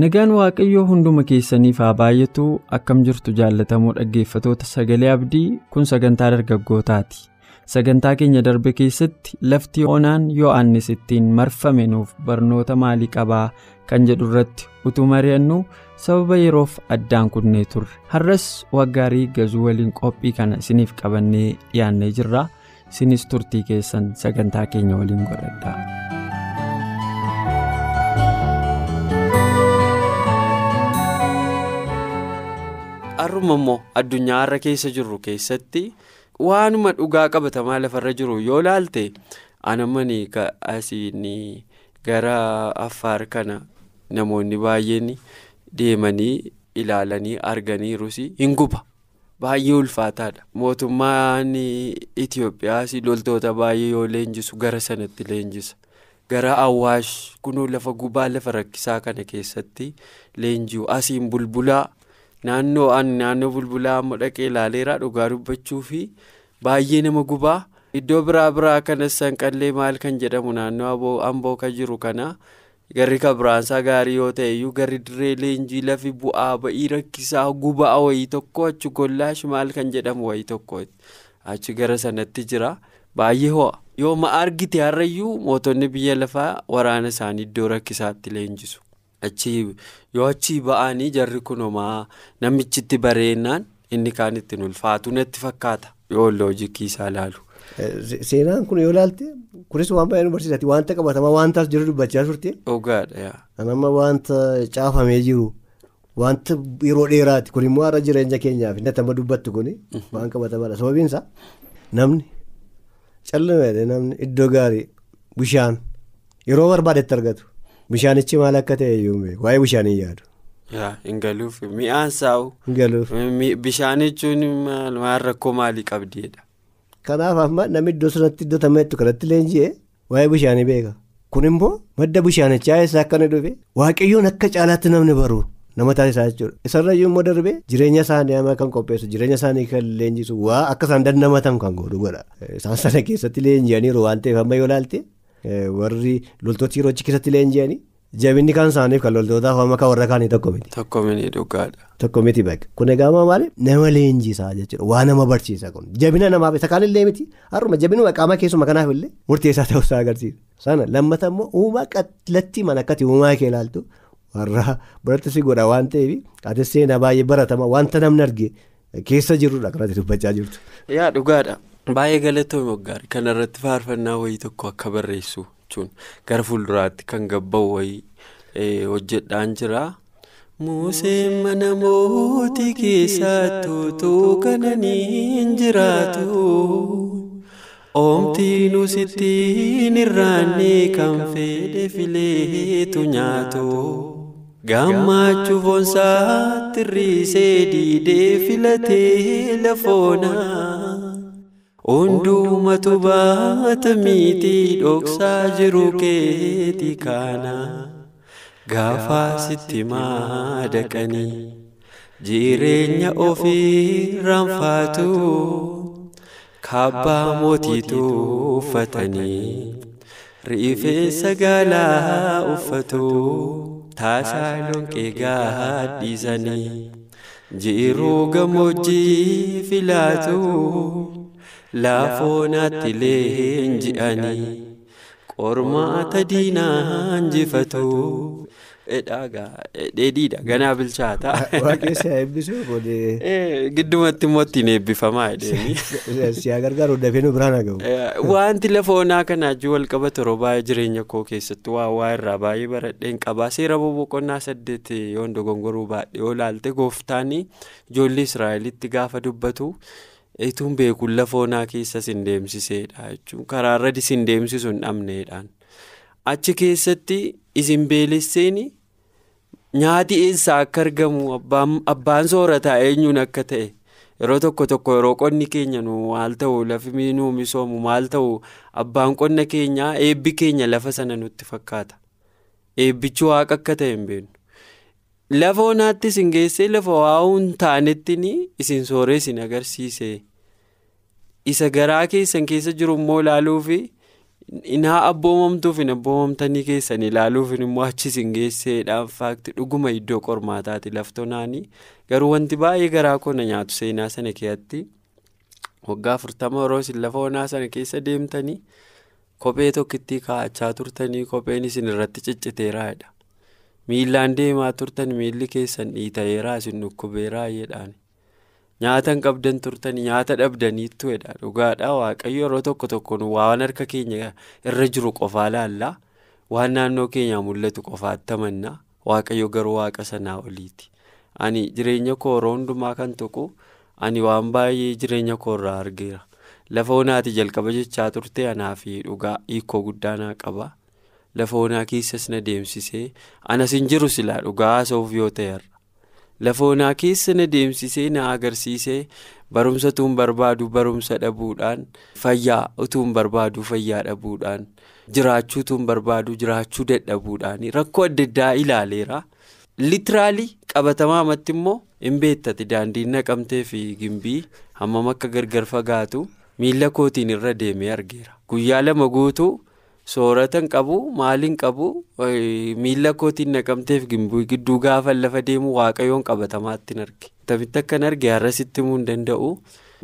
Nagaan Waaqayyoo hunduma keessaniif haa baay'atu akkam jirtu jaallatamoo dhaggeeffatoota sagalee abdii kun sagantaa dargaggootaati. Sagantaa keenya darbe keessatti lafti onaan Yohaannis ittiin marfame nuuf barnoota maalii qabaa kan jedhu irratti utuu mari'annu sababa yeroof addaan kunnee turre. Har'as waggaarii gazuu waliin qophii kana isiniif qabannee dhiyaannee jirra. Isinis turtii keessan sagantaa keenya waliin godhadha. Har'uma immoo addunyaa har'a keessa jirru keessatti waanuma dhugaa qabatamaa lafarra jiru yoo laalte anamanii asiin gara affaar kana namoonni baay'een deemanii ilaalanii arganiirus hin guba baay'ee ulfaataadha mootummaan Itoophiyaas loltoota baay'ee yoo leenjisu gara sanatti leenjisa gara awwaash kunuu lafa gubaa lafa rakkisaa kana keessatti leenji'u asiin bulbulaa. Naannoo ani naannoo bulbulaa amma dhaqee ilaaleera dhugaa dubbachuu fi baay'ee nama gubaa. Iddoo biraa biraa kanas sanqallee maal kan jedhamu naannoo amboo kan jiru kana garri kabiraansaa gaarii yoo ta'e iyyuu garri dirree leenjii lafi bu'aa ba'ii rakkisaa gubaa wayii tokko achi gollaash maal kan jedhamu wayii tokko achi gara sanatti jira. Baay'ee ho'a. Yoo ma argite har'ayyuu mootonni biyya lafaa waraana isaanii iddoo rakkisaatti leenjisu. Yoo achii ba'anii jarri kunumaa namichitti bareennaan inni kaan ittiin ulfaatu natti fakkaata yoo loojikii isaa ilaalu. Seenaan kun yoo ilaalte kunis waan baay'ee nu barsiisati wanta qabatamaa wanta as jiru dubbachaa turte. Dhugaadha. Amma wanta caafamee jiru wanta yeroo dheeraati kun immoo har'a jireenya keenyaaf inni amma dubbattu kun waan qabatamaadha sababiin isaa namni callee namni iddoo gaarii bishaan yeroo barbaadetti argatu. Bishaanichi maal akka ta'e iyyuu waa'ee bishaanii yaadu. Hin galuuf mi'aan saa'u. Hin galuuf. Bishaan jechuun maal rakkoo maalii qabdeedha. Kanaaf amma namni iddoo sanatti iddoo tameettu kanatti leenji'ee waa'ee bishaanii beeka. Kun immoo madda bishaanichaa eessaa akka inni dhufe waaqayyoon akka caalaatti namni baru nama taasisaa jechuudha. Isarrayyuu immoo darbee jireenya isaanii amma kan qopheessu jireenya isaanii kan leenjisu waa akka isaan dandamatan kan godhu godha. Isaan sana keessatti leenji'aniiru waan ta'eef amma yoo ilaalte. Warri loltoota yeroo achi keessatti leenji'anii jabinni kan isaaniif kan loltootaaf amma kan warra kaanii tokko miti. Tokko miti dhugaadha. Tokko miti bakka kun egaa maali nama leenjisaa jechuudha waa nama barsiisa kun jabina namaaf isa kaanillee miti har'uma jabinuma qaama keessuma kanaaf illee murteessaa ta'uusaa agarsiisa sana lammata immoo uumaa qallattii mana akkati uumaa kee ilaaltu warra biratti si godha waan ta'eef ati seenaa baay'ee baratama wanta namni arge keessa jirudha kanatti dubbachaa jirtu. Yaa dhugaadha. Baay'ee galatoomii waggaari kana irratti faarfannaa wayii tokko akka barreessu jechuun gara fuulduraatti kan gabba'u wayii hojjedhaan jira. Museen mana mootii keessattuu kananiin jiraatu oomtiin sittiin irraanne kan fedhe fileetu nyaatu. Gammachuu foonsaa tirriisee diidee filatee lafoonaa. Hundumatu baata miitii dhoksaa jiru keetii kana gaafa sitti madaqanii jireenya ofii raanfatu kabbaa mootiitu uffatanii rifeensa gaalaa uffatu. taasaa lonqee gadhiisanii jiruu gammoojjii filaatu. Laafoonatti leenji'anii qormaata diinaa injifatu. Dheedhiidha ganaa bilchaata. Waaqessi haa eebbisuu boodee. Giddumatti immoo ittiin eebbifamaa jedhanii. Si haa gargaaru dafee nu biraan haa. Wanti lafa onaa kanaa wajjin wal qabatu yeroo baay'ee jireenya koo keessatti waa waa irraa baay'ee baradheen qabaa. Seera boqonnaa saddeet yoon dogongoruu baadhee yoo laalte gooftaan ijoollee Israa'elitti gaafa dubbatu. Ituun beekuun lafa onaa keessa sin deemsiseedha jechuun karaarra sin deemsisu hin dhabneedhaan. Achi keessatti isin beelesseen nyaati eessaa akka argamu abbaan soorataa eenyuun akka ta'e? Yeroo tokko tokko yeroo qonni keenya nu maal ta'u lafi nu misoomu maal ta'u abbaan qonna keenyaa eebbi keenya lafa sana nutti fakkaata? Eebbichi waaqa akka ta'e hin beeknu. Lafa onaatti isin geessee lafa waa'uu hin taanetti isin sooree isin agarsiise isa garaa keessan keessa jiru immoo ilaaluufi inaa abboomamtuuf hin abboomamtanii keessan ilaaluuf immoo achi isin geesseedhaan faakti dhuguma iddoo qormaataati laftonaanii garuu wanti baay'ee garaa kona nyaatu seenaa sana keessatti waggaa afurtama yeroo isin lafa onaa sana keessa deemtanii kophee tokkittii kaa'achaa turtanii kopheen isin irratti cicciteeraadha. miillaan deemaa turtan miilli keessan dhiitayeeraa isin dhukkubeeraa jedhaan nyaata hin qabdan turtan nyaata dhabdaniittu jedha dhugaadha waaqayyo yeroo tokko tokko waan harka keenya irra jiru qofaa laallaa? Waan naannoo keenyaa mul'atu qofaatti amannaa waaqayyo garuu waaqa sanaa oliiti. Ani jireenya koo yeroo hundumaa kan tuqu ani waan baay'ee jireenya koo irraa argeera. Lafa onaati jalqaba jechaa turte anaa fi dhugaa hiikoo guddaa naa qaba. lafa onaa keessas na deemsisee anas hin jiru silaa dhugaa haasa'uuf yoo ta'eerra lafa onaa keessa na deemsisee na agarsiisee barumsa utuun barbaadu barumsa dhabuudhaan fayyaa utuun barbaadu fayyaa dhabuudhaan jiraachuu utuun barbaadu jiraachuu dadhabuudhaan rakkoo adda addaa ilaaleera litiraalii qabatamaa amatti immoo hin beektati daandiin naqamtee fi gimbii hammam akka gargar fagaatu miila kootiin irra deemee argeera guyyaa lama guutuu. Sooratan qabu maaliin qabu miila kootiin naqamteef gidduu gaafa lafa deemu waaqayyoon qabatamaatti arge. Tamitti akkan arge har'asitti himuu hin danda'u.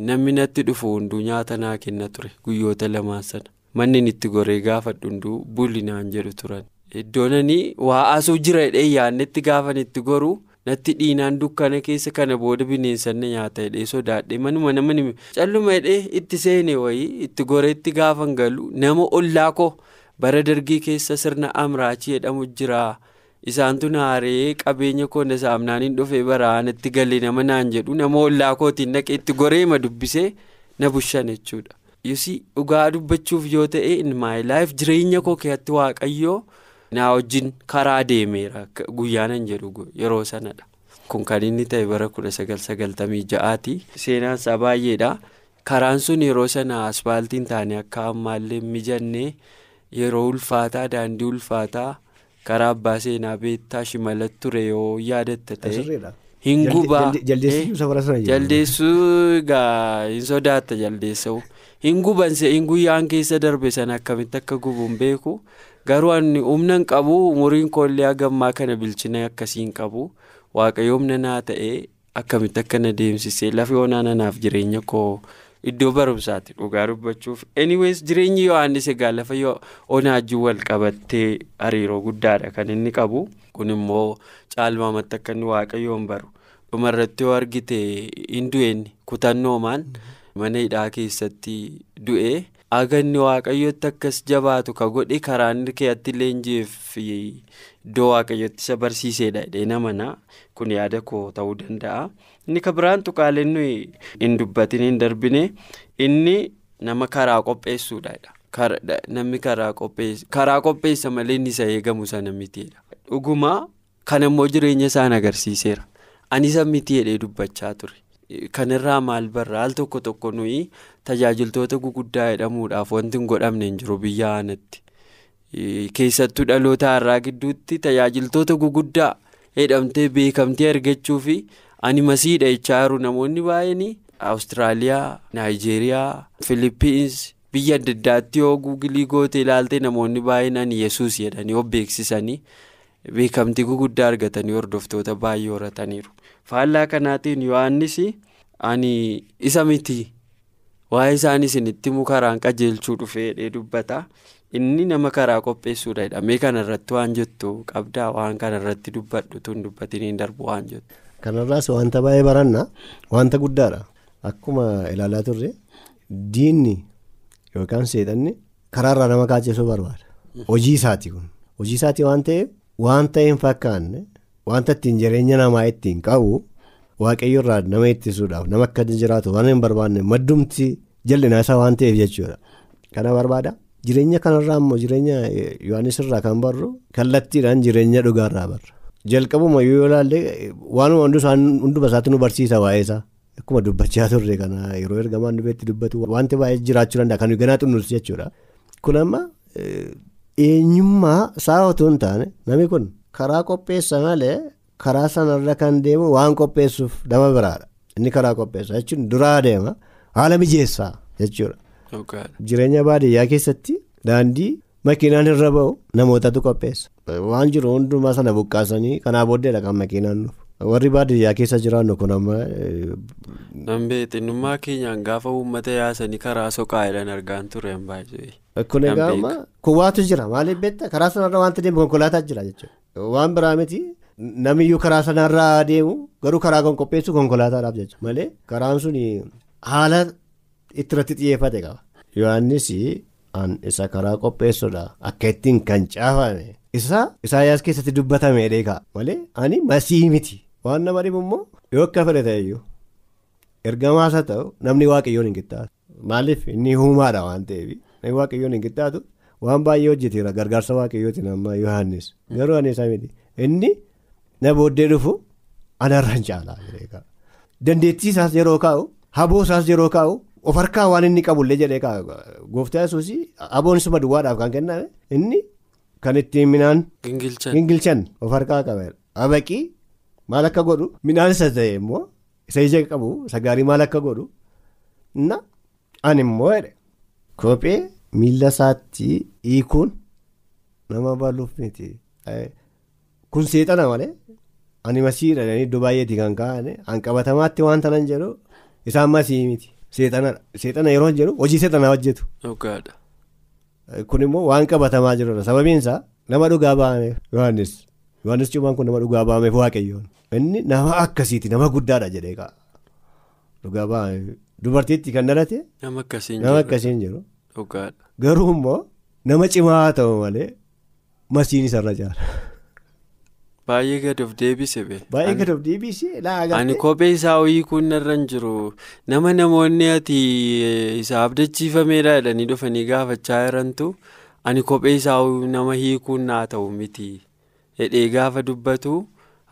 Namni natti dhufu hunduu nyaata naa kenna ture guyyoota lamaan sana. Manni itti goree gaafa hunduu bullinaan jedhu turan. Iddoonanii waa asuu jira hidhee yaadnetti gaafan itti goruu natti dhiinaan dukkana keessa kana booda bineensanna nyaata hidhee sodaadhee manuma namni calluma hidhee itti seene wayii itti goreetti gaafan galu nama ollaa koo. Bara dargii keessa sirna amraachii jedhamu jira isaantu naaree qabeenya koonna saamnaaniin dhufee baraanatti galee nama naan jedhu nama ollaa kootiin naqee itti goreema dubbisee na bushan jechuudha. Yusii dhugaa dubbachuuf yoo ta'e in my life jireenya koo keessatti waaqayyoo naa wajjin karaa deemeera guyyaanan jedhu yeroo sanadha. Kun kan inni ta'e bara kudha sagal sagaltamii ja'aati. Seenaan isaa baay'eedha. Karaan sun yeroo sana asfaaltiin taane akka ammaallee mijannee. Yeroo ulfaataa daandii ulfaataa karaa abbaa seenaa beektaa shimala ture yoo yaadatta ta'e hin gubaa. jaldeessuu egaa hin sodaatta jaldeessa'u hin gubanse hin guyyaan keessa darbe sana akkamitti akka gubuun beeku? Garuu ani humna hin qabu umuriin koollee hagammaa kana bilchina akkasii hin qabu. Waaqayyo humna naa ta'e akkamitti akka na deemsisee lafa onaa nanaaf jireenya koo. Iddoo barumsaati dhugaa dubbachuuf anyways jireenyi yohaannis egaa lafa onaajjii wal qabattee hariiroo guddaadha kan inni qabu. Kun immoo caalmaamatti akka inni waaqayyoon baru. Dhumarratti yoo argite hin du'eenni kutannoomaan mana hidhaa keessatti du'e aga inni waaqayyotti akkas jabaatu ka godhe karaan keeyatti leenji'eef iddoo waaqayyotti isa barsiisedha jedhee namana kun yaada koo ta'uu danda'a. inni ka biraan tuqaaleen nuyi hin dubbatin hin darbine. Inni nama karaa qopheessuudha namni karaa qopheessa malee inni isa eegamu sana mitiidha dhugumaa kan immoo jireenya isaan agarsiiseera. Ani isa miti jedhee dubbachaa ture kanirraa maal barraa al tokko tokko nuyi tajaajiltoota guguddaa jedhamuudhaaf wanti hin godhamne hin jiru biyya aanatti. Keessattuu dhaloota har'aa gidduutti tajaajiltoota guguddaa jedhamtee beekamtee argachuu fi. ani masiidha jechaa jiru. Namoonni baay'een awustiraaliyaa naayijeeriyaa filiippiins biyya adda addaatti yoo guugilii goote ilaalte namoonni baay'een ani yesuus jedhanii of beeksisanii beekamtii guguddaa argatanii hordoftoota baay'ee horataniiru faallaa kanaatiin yohannis ani isa miti. Waa'ee isaan isinitti immoo karaan qajeelchuu dhufee dubbata. Inni nama karaa qopheessuudha jedhamee kanarratti waan jettu qabdaa? Waan kanarratti dubbadhu tun dubbatiniin darbu waan jettu. Kanarraas wanta baay'ee baranna. Wanta guddaadha akkuma ilaalaa turre diinni yookaan seexanni karaarraa nama kaachisuu barbaada. Hojii isaati kun. Hojii isaati waan ta'eef wanta hin fakkaanne wanta ittiin jireenya namaa ittiin qabu waaqayyoorraa nama ittisuudhaaf nama akka jiraatu waan hin barbaanne maddumti jal'inaa isaa waan ta'eef jechuudha. Kana barbaada jireenya kanarraa immoo jireenya yohaannis irraa kan barru kallattiidhaan jireenya dhugaarraa barra. jalqabuma yoo ilaalle waanuma hunduma isaatti nu barsiisa waa'ee isaa akkuma dubbachaa turre kana yeroo ergamaan dhufeetti dubbatu wanti baay'ee jiraachuu danda'a kan ganaa xunnuus jechuudha. kun amma eenyummaa isaa otoo hin taane namni kun karaa qopheessa malee karaa sanarra kan deemu waan qopheessuuf nama biraadha inni karaa qopheessa jechuun duraa deema haala mijeessaa jechuudha. jireenya baadiyyaa keessatti daandii makiinaan irra ba'u namootatu qopheessa. waan jiru hundumaa sana buqqaasanii kanaa booddeedha kan makiinaan nuuf warri baadiyyaa keessa jiraannu kun amma. Nambee xinnummaa keenyaan gaafa uummata yaasanii karaa soqaadhaan argaan ture hin baay'ee. Kun egaa amma kuwaatu jira maaliif beektaa karaa sanarra wanti deemu konkolaataa jira jechuudha waan biraa miti namiyyuu karaa sanarraa deemu garuu karaa kan qopheessu konkolaataadhaaf jechuudha malee karaan sun haala ittirratti xiyyeeffate qaba. Yohaannis isa karaa qopheessudha akka ittiin kan caafame. Isa Isaayyaas keessatti dubbatame dheekaa. Malee ani masii miti. Waan nama dhibu immoo yoo akka fedhe ta'eyyuu ergamaas haa ta'u namni waaqayyoon hin qixxaatu. Maaliif? Inni uumaadha waan ta'eef. Namni waaqayyoon hin qixxaatu waan baay'ee hojjeteera gargaarsa waaqayyootiin amma Yohaannis garuu ani isaa miti inni na booddee dhufu anarraan caalaa dandeettii isaas yeroo kaa'u haboo isaas yeroo kaa'u of harkaa waan inni qabullee jedhee kaa'u gooftaa yesuus haboon isuma duwwaadhaaf kan kenname inni. Kan ittiin midhaan. Gingilchan of harkaa qabeera. Abaqii maal akka godhu midhaan isa ta'e immoo isa ija qabu isa gaarii maal akka godhu na ani immoo kophee miila isaatti hiikuun nama baluuf miti. Kun seexana malee ani masiidha iddoo baay'eetii kan kaa'ane hanqabatamaatti wanta nan jedhu isaan masii miti. Seexana yeroo jedhu hojii seexanaa hojjetu. Kun immoo waan qabatamaa jirudha sababiin isaa nama dhugaa ba'ameef Yohaannis Yohaannis cuumaan kun nama dhugaa ba'ameef waaqayyoon. Inni nama akkasiiti nama guddaadha jedhee ka'a. Dhugaa ba'ameef dubartiitti kan dhalate nama akkasiin jiru garuu immoo nama cimaa haa ta'u malee masiin isarra caala. Baay'ee gad of deebise bee. Baay'ee gad of deebise Ani kophee isaa hiikuun irra hin jiru nama namoonni ati isa abdachiifameedha jedhanii dhufanii gaafachaa jirantu ani kophee isaa nama hiikuun naa ta'u miti hidhee gaafa dubbatu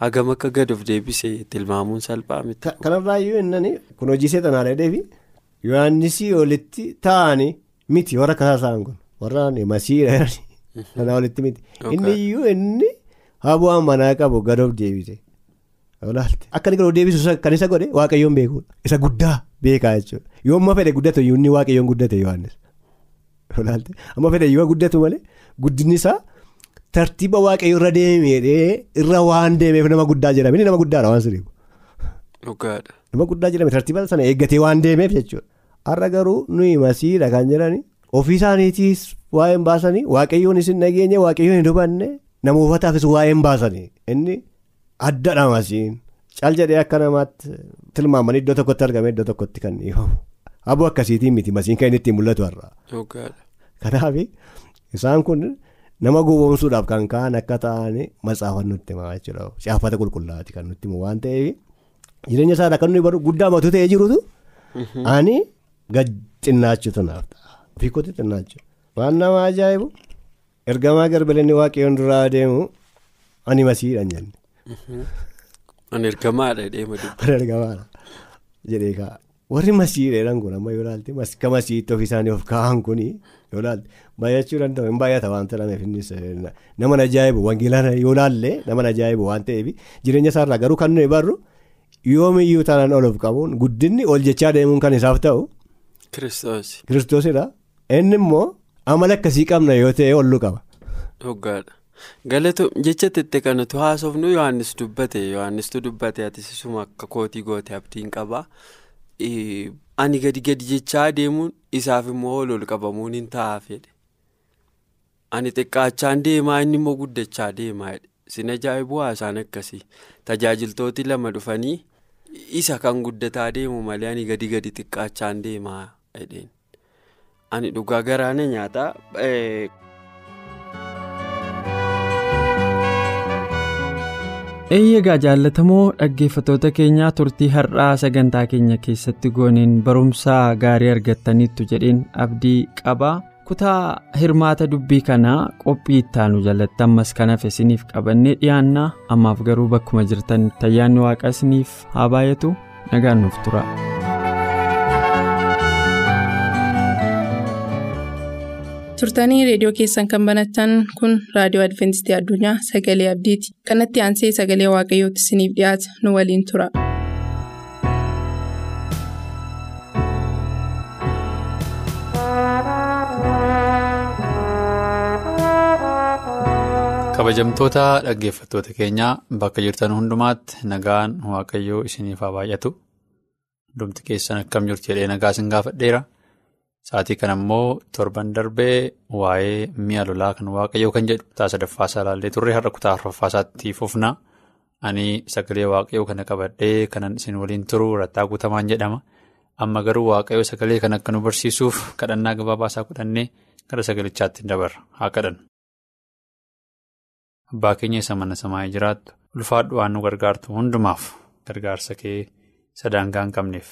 hagam akka gad of deebise tilmaamuun salphaa miti. Kanarraayyuu inni kun hojii seexanaa dheedheefi Yohaannisii olitti taa'anii miti warra kaasaan kun warra masiidha kanaa olitti miti inni iyyuu inni. Habu'aan manaa qabu gad of deebise. Akka inni gad of deebisu kan isa godhe waaqayyoon beekuudha. Isa guddaa beekaa jechuudha. Yoo amma fedhe guddatu inni waaqayyoon guddate Yohaannis. Amma fedhe yoo guddatu malee guddinni isaa tartiiba waaqayyoo irra deemee irra waan deemeef nama guddaa jedhame nama guddaadha waan sirriibu. Nama guddaa jedhame tartiiba sana eeggatee waan deemeef jechuudha. Har'a garuu nuyi masiidha kan jedhani ofii isaaniitiis waa'een baasanii waaqayyoon isin nageenye waaqayyoon hin hubanne. Nama uffataafis waa'een baasanii. Inni addadha masiin. Cal jedhee akka namaatti tilmaamanii iddoo tokkotti argame iddoo tokkotti kan dhiifamu aboo akkasiitiin miti masiin kan inni ittiin mul'atu har'a. Kanaaf isaan kun nama gowwoomsuudhaaf kan ka'an akka ta'an matsaafan nutti himaa jechuudha. Caafata qulqullaa'aati kan nutti himu waan ta'eef. Jireenya isaadha kan nuyi baru guddaa matu ta'ee jirutu? Ani gad xinnaachuutu naaf ta'a ofii kootti xinnaachu waan nama ajaa'ibu. ergamaa garbalinni waaqayyoon duraa deemu ani masiidhaan jenne. Ani ergamaadha deema dubbii. Ani ergamaadha jedhee kaa'a. Warri masiidhaan kun amma yoo ilaalte akka masiitti ofii isaanii of kaa'an kuni yoo ilaalte baay'achuu danda'u hin baay'ata waan ta'eef innis nama ajaa'ibu wangeelaa yoo ilaalle nama ajaa'ibu waan ta'eef jireenya isaarraa garuu kan nuyi barru yoomiyyuu taanaan ol of qabuun guddinni ol jechaa deemuun kan isaaf ta'u. Kiristoos. Kiristoosidha inni immoo. amala akkasii qabna yoo ta'e ollu qaba. Dhuggaadha. Galatoom jecha tette kanatu haasofnu Yohaannis dubbate Yohaannistu dubbate atisisuma akka kootii goote abdiin qaba. Ani gadi gadi jechaa deemuun isaaf immoo ol ol qabamuun hin ta'a fedhe. Ani xiqqaachaan deemaa inni immoo guddachaa deemaa sin ajaa'ibu haasaan akkasii tajaajiltooti lama dhufanii isa kan guddataa deemu malee ani gadi gadi xiqqaachaan deemaa jedheen. Ani dhugaa garaana nyaataa. eeyyagaa jaallatamoo dhaggeeffatoota keenyaa turtii har'aa sagantaa keenya keessatti gooneen barumsaa gaarii argattaniittu jedheen abdii qabaa kutaa hirmaata dubbii kanaa qophii ittaanu jalatti ammas kan hafe isiniif qabannee dhiyaannaa ammaaf garuu bakkuma jirtan ayyaanni waaqa isiniif haa baay'atu nagaan nuuf tura. Turtanii reediyoo keessan kan banatan kun raadiyoo adventistii addunyaa sagalee abdiiti. Kanatti aansee sagalee waaqayyootti isiniif dhiyaata nu waliin tura. kabajamtoota dhaggeeffattoota keenyaa bakka jirtan hundumaatti nagaan waaqayyoo isiniif haa baay'atu hundumti keessan akkam jirtu jedhee nagaa isin gaafadheera sa'aatii kana immoo torban darbee waa'ee mi'a lolaa kan waaqayyoo kan jedhu kutaa sadaffaasaa ilaallee turre har'a kutaa arfaffaasaatti fufna. Ani sagalee waaqayyoo kana qabadhee kanan isin waliin turu rattaa guutamaan jedhama. Amma garuu waaqayyoo sagalee kan akka nu barsiisuuf kadhannaa gabaabaasaa godhannee gara sagalichaatti dabarra haa kadhannu. Abbaa keenya isa mana samaayii jiraattu. Ulfaadhu waan nu gargaartu hundumaaf gargaarsa kee sadaangaa hin qabneef.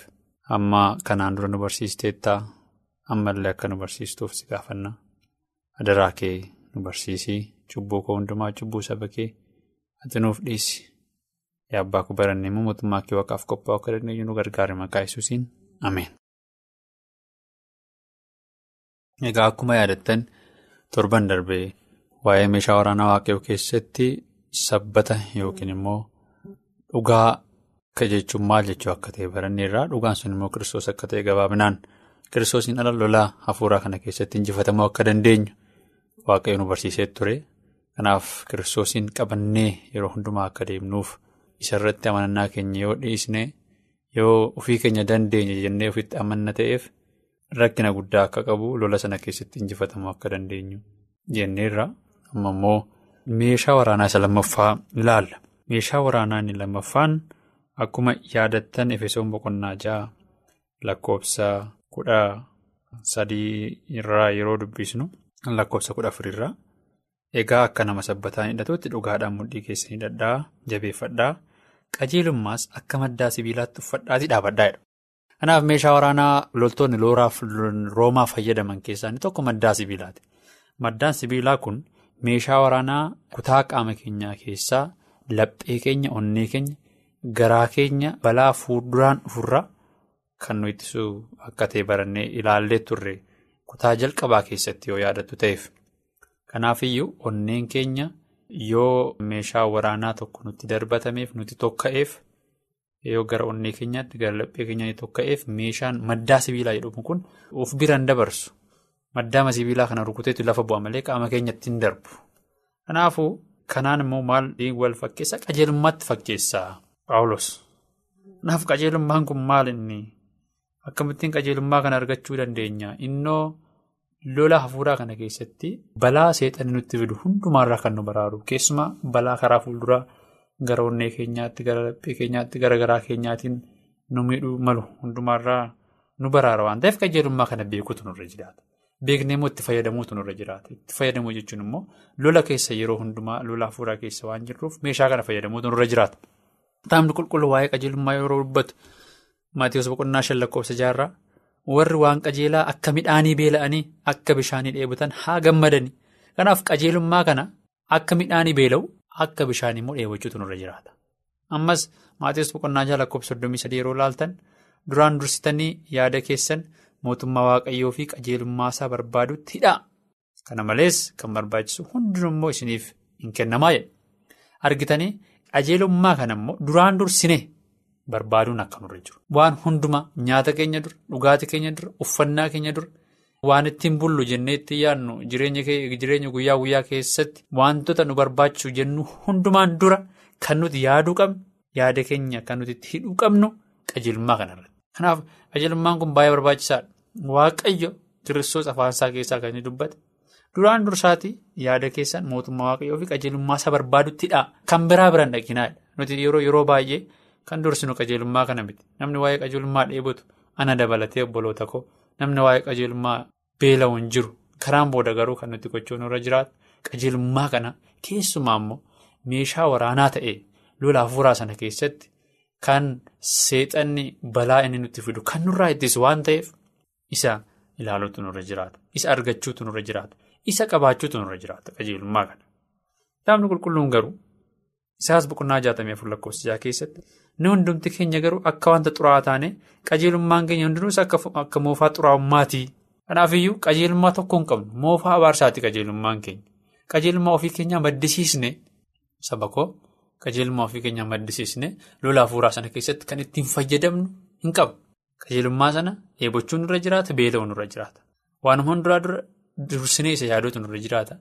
Amma kanaan dura nu barsiisteettaa ammallee akka nu barsiistuuf si gaafanna adaraa kee nu barsiisii cubbuu koo hundumaa cubbuu saba kee ati nuuf dhiisi yaa abbaa ku barannee mootummaa kee waaqaaf qophaa'u akka dandeenyu nu gargaare maqaa yesuusiin ameen. Egaa akkuma yaadattan torban darbee. Waa'ee meeshaa waraanaa waaqayyoo keessatti sabbata yookiin immoo dhugaa akka jechuun maal jechuu akka ta'e baranneerraa dhugaan sun immoo kiristoos akka ta'e gabaabinaan kiristoosiin ala lolaa hafuuraa kana keessatti injifatamuu akka dandeenyu waaqayyo nu barsiisee ture. Kanaaf kiristoosiin qabannee yeroo hundumaa akka deemnuuf isarratti amanannaa keenya yoo dhiisne yoo ofii keenya dandeenya jennee ofitti amanna ta'eef rakkina guddaa akka qabu lola sana keessatti injifatamuu akka dandeenyu jenneerra. amma immoo meeshaa waraanaa isa lammaffaa ilaalla. Meeshaa waraanaa inni lammaffaan akkuma yaadattan efesoon boqonnaa ja'a lakkoofsa kudha sadii irraa yeroo dubbisnu lakkoofsa kudha afurirraa egaa akka nama sabbataan hidhatuutti dhugaadhaan mudhii keessanii hidhadhaa jabeeffadhaa qajeelummaas akka maddaa sibiilaatti uffadhaatii dhaabadhaa jedha. Kanaaf meeshaa waraanaa loltoonni roomaa fayyadaman keessaa inni tokko maddaa sibiilaati. Maddaan sibiilaa kun. Meeshaa waraanaa kutaa qaama keenyaa keessaa laphee keenya onnee keenya garaa keenya balaa fuulduraan dhufurraa kan nu ittisu akka ta'e barannee ilaallee turre kutaa jalqabaa keessatti yoo yaadattu ta'eef. Kanaafiyyuu onneen keenya yoo meeshaa waraanaa tokko nutti darbatameef nuti tokka'eef yoo gara onnee keenyaatti gara laphee keenyaa tokka'eef meeshaan maddaa sibiilaa jedhamu kun of biraan dabarsu. Maddaama sibiilaa kana rukuteetu lafa bu'a malee qaama keenyatti hin darbu. Kanaafuu kanaan immoo maal wal fakkeessa qajeelummaatti fakkeessa Paawulos. Kanaaf qajeelummaan kun maal inni akkamittiin qajeelummaa kana argachuu dandeenya innoo lola hafuuraa kana keessatti balaa seexanii nutti fidu hundumaarraa kan nu baraaru keessumaa balaa karaa fuulduraa gara onnee keenyaatti gara laphee keenyaatti gara garaa keenyaatiin nu miidhuu malu hundumaarraa nu baraara waan ta'eef qajeelummaa kana beekuutu nurra jiraata. Beeknee immoo itti fayyadamuutu nurra jiraata. Itti fayyadamuu jechuun immoo lola keessa yeroo hundumaa lola hafuuraa keessa waan jirruuf meeshaa kana fayyadamuutu nurra jiraata. Kitaabni qulqulluu waa'ee qajeelummaa yeroo dubbatu Maatiyoos boqonnaa shan lakkoofsa jaarraa warri waan qajeelaa akka midhaanii beela'anii akka bishaanii dheebotan haa gammadani. Kanaaf qajeelummaa kana akka midhaanii beela'u akka bishaanii immoo dheebochuutu nurra jiraata. Ammas Maatiyoos boqonnaa jaha lakkoofsa soddomii sadii yeroo laaltan duraan dursitanii yaada keessan. Mootummaa Waaqayyoo fi qajeelummaa isaa barbaadutti hidhaa. Kana malees kan barbaachisu hundinummoo isiniif hin kennamaa jedha. Argitanii qajeelummaa kana immoo duraan dursine barbaaduun akka nurra jiru. Waan hundumaa nyaata keenya dura, dhugaatii keenya dura, uffannaa keenya dura, waan ittiin bullu jennee ittiin yaadnu jireenya guyyaa guyyaa keessatti wantoota nu barbaachisu jennu hundumaan dura kan nuti yaaduu qabnu, yaada keenya kan nuti itti hidhuu qabnu qajeelummaa kanarratti. Kanaaf qajeelummaan kun baay'ee barbaachisaadha. Waaqayyo kiristoos afaansaa keessaa kan inni dubbate duraan dursaatii yaada keessan mootummaa waaqayyoo fi qajeelummaa isa barbaaduttidha. Kan biraa biraan dhaqinaadha. Nuti yeroo yeroo baay'ee kan dursinu qajeelummaa kana miti. Namni waa'ee qajeelummaa dheebotu ana dabalatee obboloota koo namni waa'ee qajeelummaa beela'u hin jiru. Karaan booda garuu kan nuti gochuun irra jiraatu qajeelummaa kana keessumaa immoo meeshaa waraanaa ta'e lola hafuuraa sana keessatti kan seexanni balaa inni nutti fidu kan nurraa ittisu waan ta'eef isa ilaaluutu nurra jiraata. Isa argachuutu nurra jiraata. Isa qabaachuutu nurra jiraata qajeelummaa kana. Kitaabni qulqulluun garuu isaas boqonnaa jaatamii afur lakkoofsa keessatti ni hundumti keenya garuu akka wanta xuraa'aa taane qajeelummaan keenya hundinuus akka moofaa xuraa'ummaatii. Kanaafiyyuu qajeelummaa tokko hin qabnu moofaa abaarsaati qajeelummaan keenya. Qajeelummaa ofii keenyaa maddisiisne saba koo qajeelummaa ofii keenyaa maddisiisne lola hafuuraa sana keessatti kan ittiin fayyadamnu hin qabu. Qajeelummaa sana eebochuun nurra jiraata beela'uun nurra jiraata. Waanuma hunduraa dura dursinee isa yaaduutu nurra jiraata.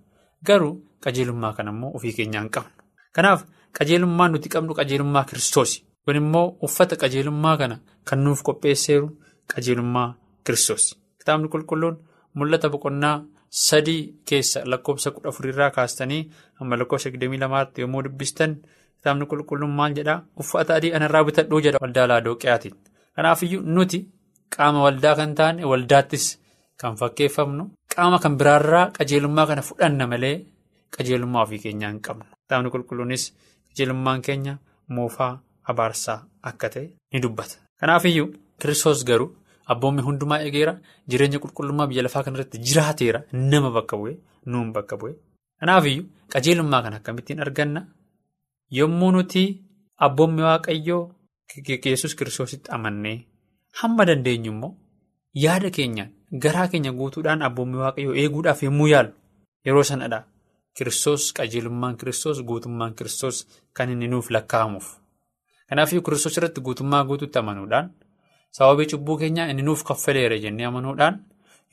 Garuu qajeelummaa kana immoo ofii keenyaa hin qabnu. Kanaaf qajeelummaan nuti qabnu qajeelummaa kiristoos. Kun immoo uffata qajeelummaa kana kan nuuf qopheesseeru qajeelummaa kiristoos. Kitaabni qulqulluun mul'ata boqonnaa sadii keessa lakkoofsa kudha afurirraa kaastanii amma lakkoofsa digdamii lamaatti yommuu dubbistan kitaabni qulqulluun maal jedhaa uffata adii anarraa bitadhuu jedha waldaa laadooqiyaatiin. Kanaafiyyuu nuti qaama waldaa kan taane waldaattis kan fakkeeffamnu qaama kan biraarraa qajeelummaa kana fudhanna malee qajeelummaa ofii keenyaa hin qabnu. Kitaabni qulqulluunis qajeelummaan keenya moofaa abaarsaa akka ta'e ni dubbata. Kanaafiyyuu kiristoos garuu abboommi hundumaa eegeera jireenya qulqullummaa biyya lafaa kanarratti jiraateera nama bakka bu'e nuun bakka bu'e. Kanaafiyyuu qajeelummaa kana akkamittiin arganna yommuu nuti abboommi waaqayyoo yesus kiristoositti amannee hamma dandeenyu immoo yaada keenyaan garaa keenya guutuudhaan abboommi waaqayyoo eeguudhaaf yommuu yaalu yeroo sanadha kiristoos qajeelummaan kiristoos guutummaan kiristoos kan inni nuuf lakkaa'amuuf. Kanaafiyyuu kiristoos irratti guutummaa guutuutti amanuudhaan sababii cubbuu keenyaa inni nuuf kaffaleera jennee amanuudhaan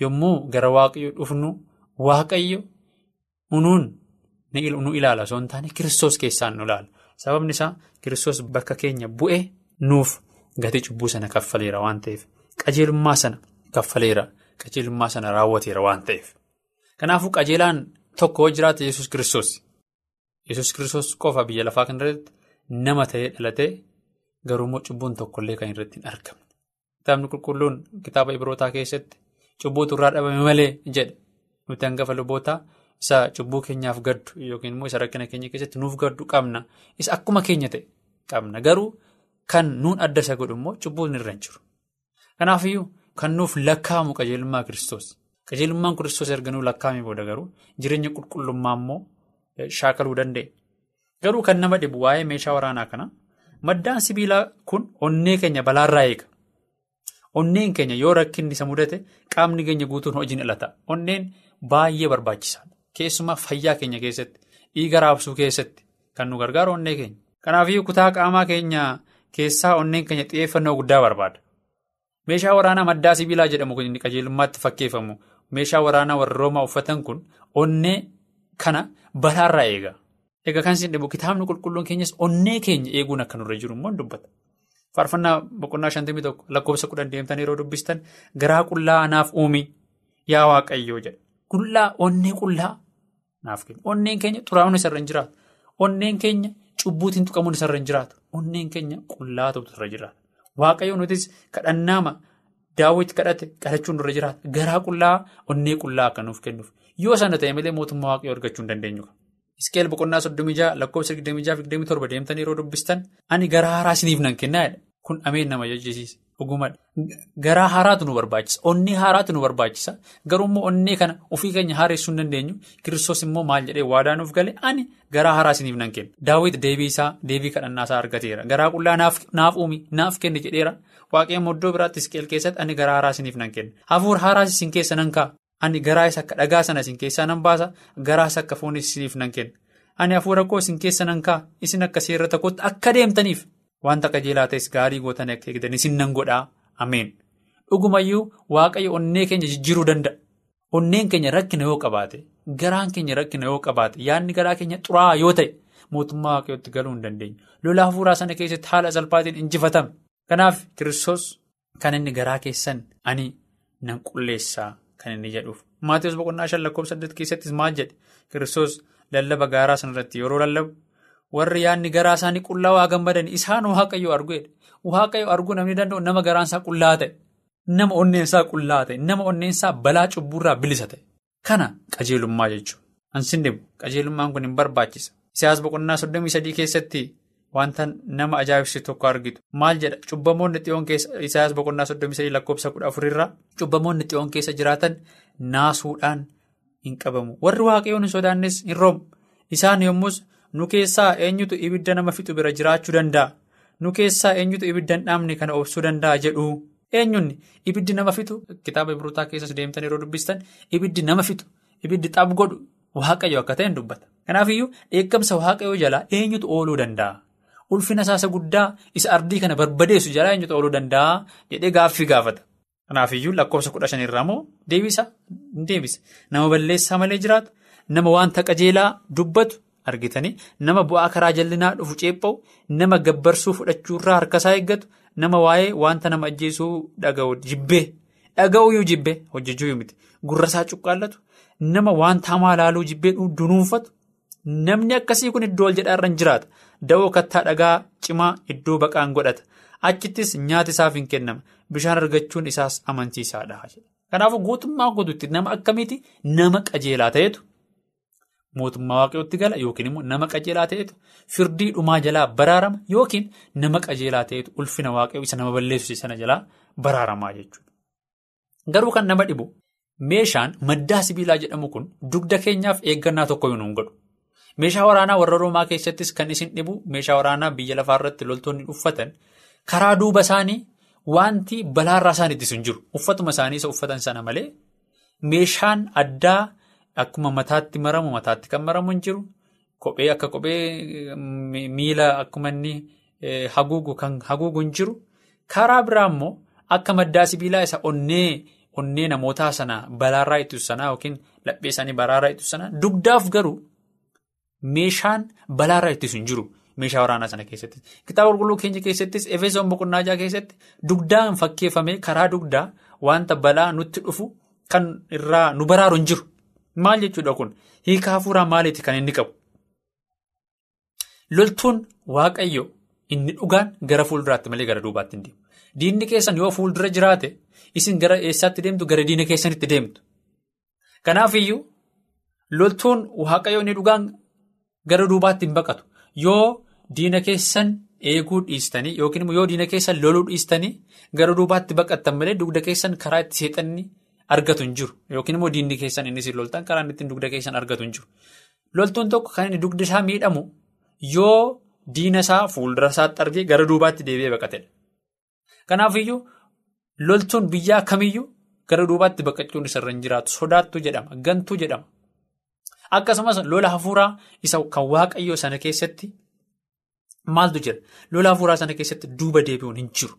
yommuu gara waaqayyo dhufnu waaqayyo unuun nu ilaala osoo hin taane kiristoos keessaan nu ilaala. Sababni isaa kiristoos bakka keenya bu'e nuuf gatii cubbuu sana kaffaleera waan ta'eef qajeelummaa sana kaffaleera qajeelummaa sana raawwateera waan ta'eef. Kanaafuu qajeelaan tokko jiraata yesus kiristoos. Yesus kiristoos qofa biyya lafaa kanarratti nama ta'ee dhalatee garuummoo cubbuun tokkollee kan irratti hin argamne. Kitaabni qulqulluun kitaaba Ibrootaa keessatti cubbuutu irraa dhabame malee jedhe nuti hangafa lubootaa isa cubbuu keenyaaf gaddu yookiin immoo isa rakkina keenya keessatti nuuf gaddu qabna isa akkuma keenya ta'e qabna garuu kan nuun adda isa godhu immoo cubbuun irra hin jiru. Kanaafiyyuu kan nuuf lakkaa'amu qajeelummaa kiristoos qajeelummaan kiristoos erga nuuf lakkaa'ame booda garuu jireenya qulqullummaa immoo shaakaluu danda'e. Garuu kan nama dhibu waa'ee meeshaa waraanaa kana maddaan sibiilaa kun onnee keenya balaarraa eega. Onneen keenya yoo rakkinni isa mudate qaamni keenya guutuun hojiin dhalata. Onneen baay'ee barbaachisaadha. Keessumaa fayyaa keenya keessatti dhiiga raabsuu keessatti kan nu gargaaru onnee keenya. Kanaafiyyuu kutaa qaamaa keenya keessaa onneen keenya xiyyeeffannoo guddaa barbaada. Meeshaa waraanaa maddaa sibiilaa jedhamu kun inni qajeelummaatti fakkeeffamu meeshaa waraanaa warra roomaa uffatan kun onnee kana balaarraa eega. Egaa kan isin dhibu kitaabni qulqulluun keenyas onnee keenya eeguun akka nurra jiru immoo dubbata. Faarfannaa boqonnaa shantamii tokko lakkoofsa kudhan deemtan yeroo dubbistan garaa qullaa naaf uumi yaa waaqayyoo jedha. Qullaa onnee qullaa naaf kenna. Onneen keenya xuraa'uun isarra hin jiraatu. Onneen keenya cubbuutiin tuqamuun isarra hin jiraatu. Onneen keenya qullaa ta'utu irra jiraata. Waaqayyoo nutis kadhannaama daawwitti kadhate kadhachuun irra jiraata. Garaa qullaa onnee qullaa akka nuuf kennuuf. Yoo sana ta'e malee mootummaa waaqayyoo argachuu hin dandeenyu. Iskeel boqonnaa soddomii jaha lakkoofsa digdamii jaha fi digdamii torba deemtan yeroo dubbistan ani garaa haaraa isiniif nan kennaadha. Kun ameen nama jechisiisa. Dhugumadha. Garaa haaraatu nu barbaachisa. Onnee haaraatu nu barbaachisa. Garuummoo onnee kana ofii keenya haaressuu hin dandeenyu. Kiristoos immoo maal jedhee waadaa nuuf gale ani garaa haaraa isiniif nan kenna. Daawwiti deebii isaa deebii kadhannaa isaa argateera. Garaa qullaa naaf uumi naaf kenni jedheera. Waaqayyoon iddoo biraatti iskeel keessatti ani garaa haaraa isiniif nan kenna. Hafuura haaraas isin keessa nan kaa'a. Ani garaa isa akka dhagaa sana isin keessaa nan baasa. Garaas akka fooniis isiniif nan kenna. Ani hafuura koo isin keessa nan kaa'a. Isin akka seera tokkotti akka deemtaniif. Wanta qajeelaa ta'es gaarii gootan akka eegdan isin nan godhaa. Ameen. Dhugumayyuu waaqayyo onnee keenya jijjiiruu danda'a. Onneen keenya rakkina yoo qabaate, garaan keenya rakkina yoo qabaate, yaadni garaa keenya xuraa'aa yoo ta'e, mootummaa waaqayyootti galuu hin dandeenyu. Lola hafuuraa sana keessatti haala salphaatiin injifatame. Kanaaf Kiristoos kan inni garaa keessan ani nan qulleessaa kan inni jedhuuf. Maatiiwwan boqonnaa shan lakkoofsa saddeet keessattis maal jedhe? Kiristoos lallaba gaaraa sanarratti yeroo lallabu. Warri yaadni garaa isaanii qullaa waa gammadan isaan waaqayyoo arguudha. Waaqayyoo arguu namni danda'u nama garaan isaa qullaa ta'e, nama onneen isaa qullaa ta'e, nama onneen isaa balaa cubburraa bilisa ta'e. Kana qajeelummaa jechuudha. Ansin dhibu qajeelummaan kun hin barbaachisa. Isaayyaas boqonnaa soddomii sadii keessatti wanta nama ajaa'ibsiisu tokko argitu maal jedha cubbamoonni xiyoon keessa isaas boqonnaa soddomii sadii lakkoofsa kudha afurirraa cubbamoonni xiyoon keessa jiraatan naasuudhaan hin qabamu warri waaqayyoon hin sodaannes hin roomu isaan yommus nu keessaa eenyutu ibidda nama fixu bira jiraachuu danda'a? Nu keessaa eenyutu ibidda hin dhaamne kana obsuu danda'a jedhu? Eenyunni ibiddi nama fixu kitaaba Ibrootaa keessas deemtan yeroo dubbistan ibiddi nama fixu ibiddi xab godhu waaqayyo akka ta'een dubbata. Kanaafiyyuu dheekkamsa waaqayyoo jalaa eenyutu ooluu danda'a. ulfina isaasa guddaa isa ardii kana barbadeessu jalaa eenyutu ooluu danda'a? Jedhee gaaffii gaafata. Kanaafiyyuu lakkoofsa kudha shanirraa immoo deebisa. Nama balleessaa malee jiraatu nama wanta qajeelaa dubbatu argitanii nama bu'aa karaa jallinaa dhufu ceepha'u nama gabbarsuu fudhachuurraa harkasaa eeggatu nama waa'ee wanta nama ajjeesuu dhaga'u jibbee dhaga'uyyuu jibbee hojjechuu miti gurrasaa cuqqaallatu nama wanta hamaa laaluu jibbee dunuunfatu. Namni akkasii kun iddoo ol jedhaarra hin jiraata. Da'oo kattaa dhagaa cimaa iddoo baqaan godhata. Achittis nyaati isaaf hin kennama. Bishaan argachuun isaas amansiisaadha. Kanaafuu guutummaa guutuutti nama akkamiiti nama qajeelaa ta'etu mootummaa waaqayyootti gala yookiin immoo nama qajeelaa ta'etu firdii dhumaa jalaa baraarama yookiin nama qajeelaa ta'etu ulfina waaqayyoo isa nama balleessu sana jalaa baraaramaa jechuudha. Garuu kan nama dhibu meeshaan maddaa sibiilaa jedhamu kun dugda keenyaaf eeggannaa tokko hin godhu. Meeshaa waraanaa warra Roomaa keessattis kan isin dhibu meeshaa waraanaa biyya lafaarratti loltoonni uffatan karaa duuba isaanii wanti balaarraa isaan ittisu hin jiru. Uffatuma isaanii isa uffatan sana malee meeshaan addaa akkuma mataatti maramu mataatti kan maramu hin jiru. Kophee akka kophee miila akkuma inni haguugu kan haguugu hin jiru. Karaa biraa immoo akka maddaa sibiilaa isa onnee onnee namootaa sana balaarraa ittisu sanaa yookiin laphee isaanii balaarraa ittisu sanaa dugdaaf garuu. Meeshaan balaarraa ittisu hin jiru meeshaa waraanaa sana keessatti kitaaba qulqulluu keenya keessattis efesoon boqonnaa jaha keessatti dugdaan fakkeeffamee karaa dugdaa wanta balaa nutti dhufu kan irraa nu baraaru hin jiru maal jechuudha kun? Hiika hafuuraa maaliiti kan inni qabu? Loltuun waaqayyo inni dhugaan gara fuulduraatti malee gara duubaatti hin deemu. Diinni keessan yoo fuuldura jiraate isin gara eessaatti deemtu gara diina keessanitti deemtu? Kanaafiyyuu loltuun waaqayyo inni dhugaan. Gara duubaatti hin baqatu. Yoo diina keessan eeguu dhiistanii yookiin immoo yoo diina keessan loluu dhiistanii gara duubaatti baqattan malee dugda keessan karaa itti seexanni argatu hin jiru yookiin immoo diinni keessan inni isin loltan karaa inni ittiin dugda keessan argatu hin jiru. Loltuun tokko kan inni dugda isaa miidhamu yoo diina isaa fuuldura isaatti argee gara duubaatti deebi'ee baqatedha. Kanaafiyyuu loltuun biyyaa kamiyyuu gara duubaatti baqachuun isarra hin jiraatu sodaattu jedhama gantuu jedhama. Akkasumas lola hafuuraa isa kan waaqayyoo sana keessatti maaltu jira? Lola hafuuraa sana keessatti duuba deebi'uun hin jiru.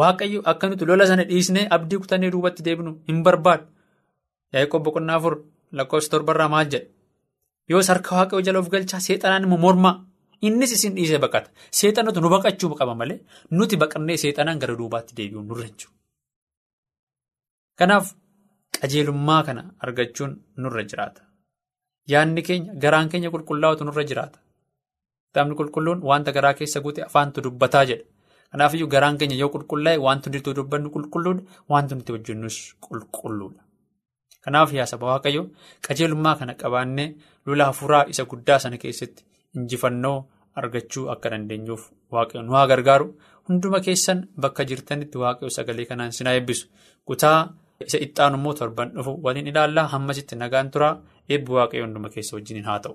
Waaqayyo akka nuti lola sana dhiisnee abdii kutannee duubatti deebinu hin barbaadu. Yaa'ii boqonnaa afur lakkoofsa torbarraa maal jedha? Yoos harka waaqayyoo jala of galchaa seexanaan immoo mormaa innis isin dhiisee baqata. Seexanatu nu baqachuu qaba malee nuti baqannee seexanaan gara duubaatti deebi'uun nurra jiru. Kanaaf qajeelummaa kana argachuun nurra jiraata. Yaanni keenya garaan keenya qulqullaa'utu nurra jiraata. Kitaabni qulqulluun wanta garaa keessa guute afaantu dubbataa jedha. Kanaafiyyuu garaan keenya yoo qulqullaa'e wanti nuti dubbannu qulqulluudha. Wanti nuti hojjennus qulqulluudha. Kanaaf yaa saba waaqayyoo qajeelummaa kana qabaannee lola hafuuraa isa guddaa sana keessatti injifannoo argachuu akka dandeenyuuf waaqayyoon nu haa gargaaru. Hunduma keessan bakka jirtanitti waaqayyoo sagalee kanaan sinaa eebbisu. Kutaa isa ittaanu immoo torban dhufu waliin ilaallaa hammasitti nagaan turaa eebbi waaqayyoo hunduma keessa wajjin haa ta'u.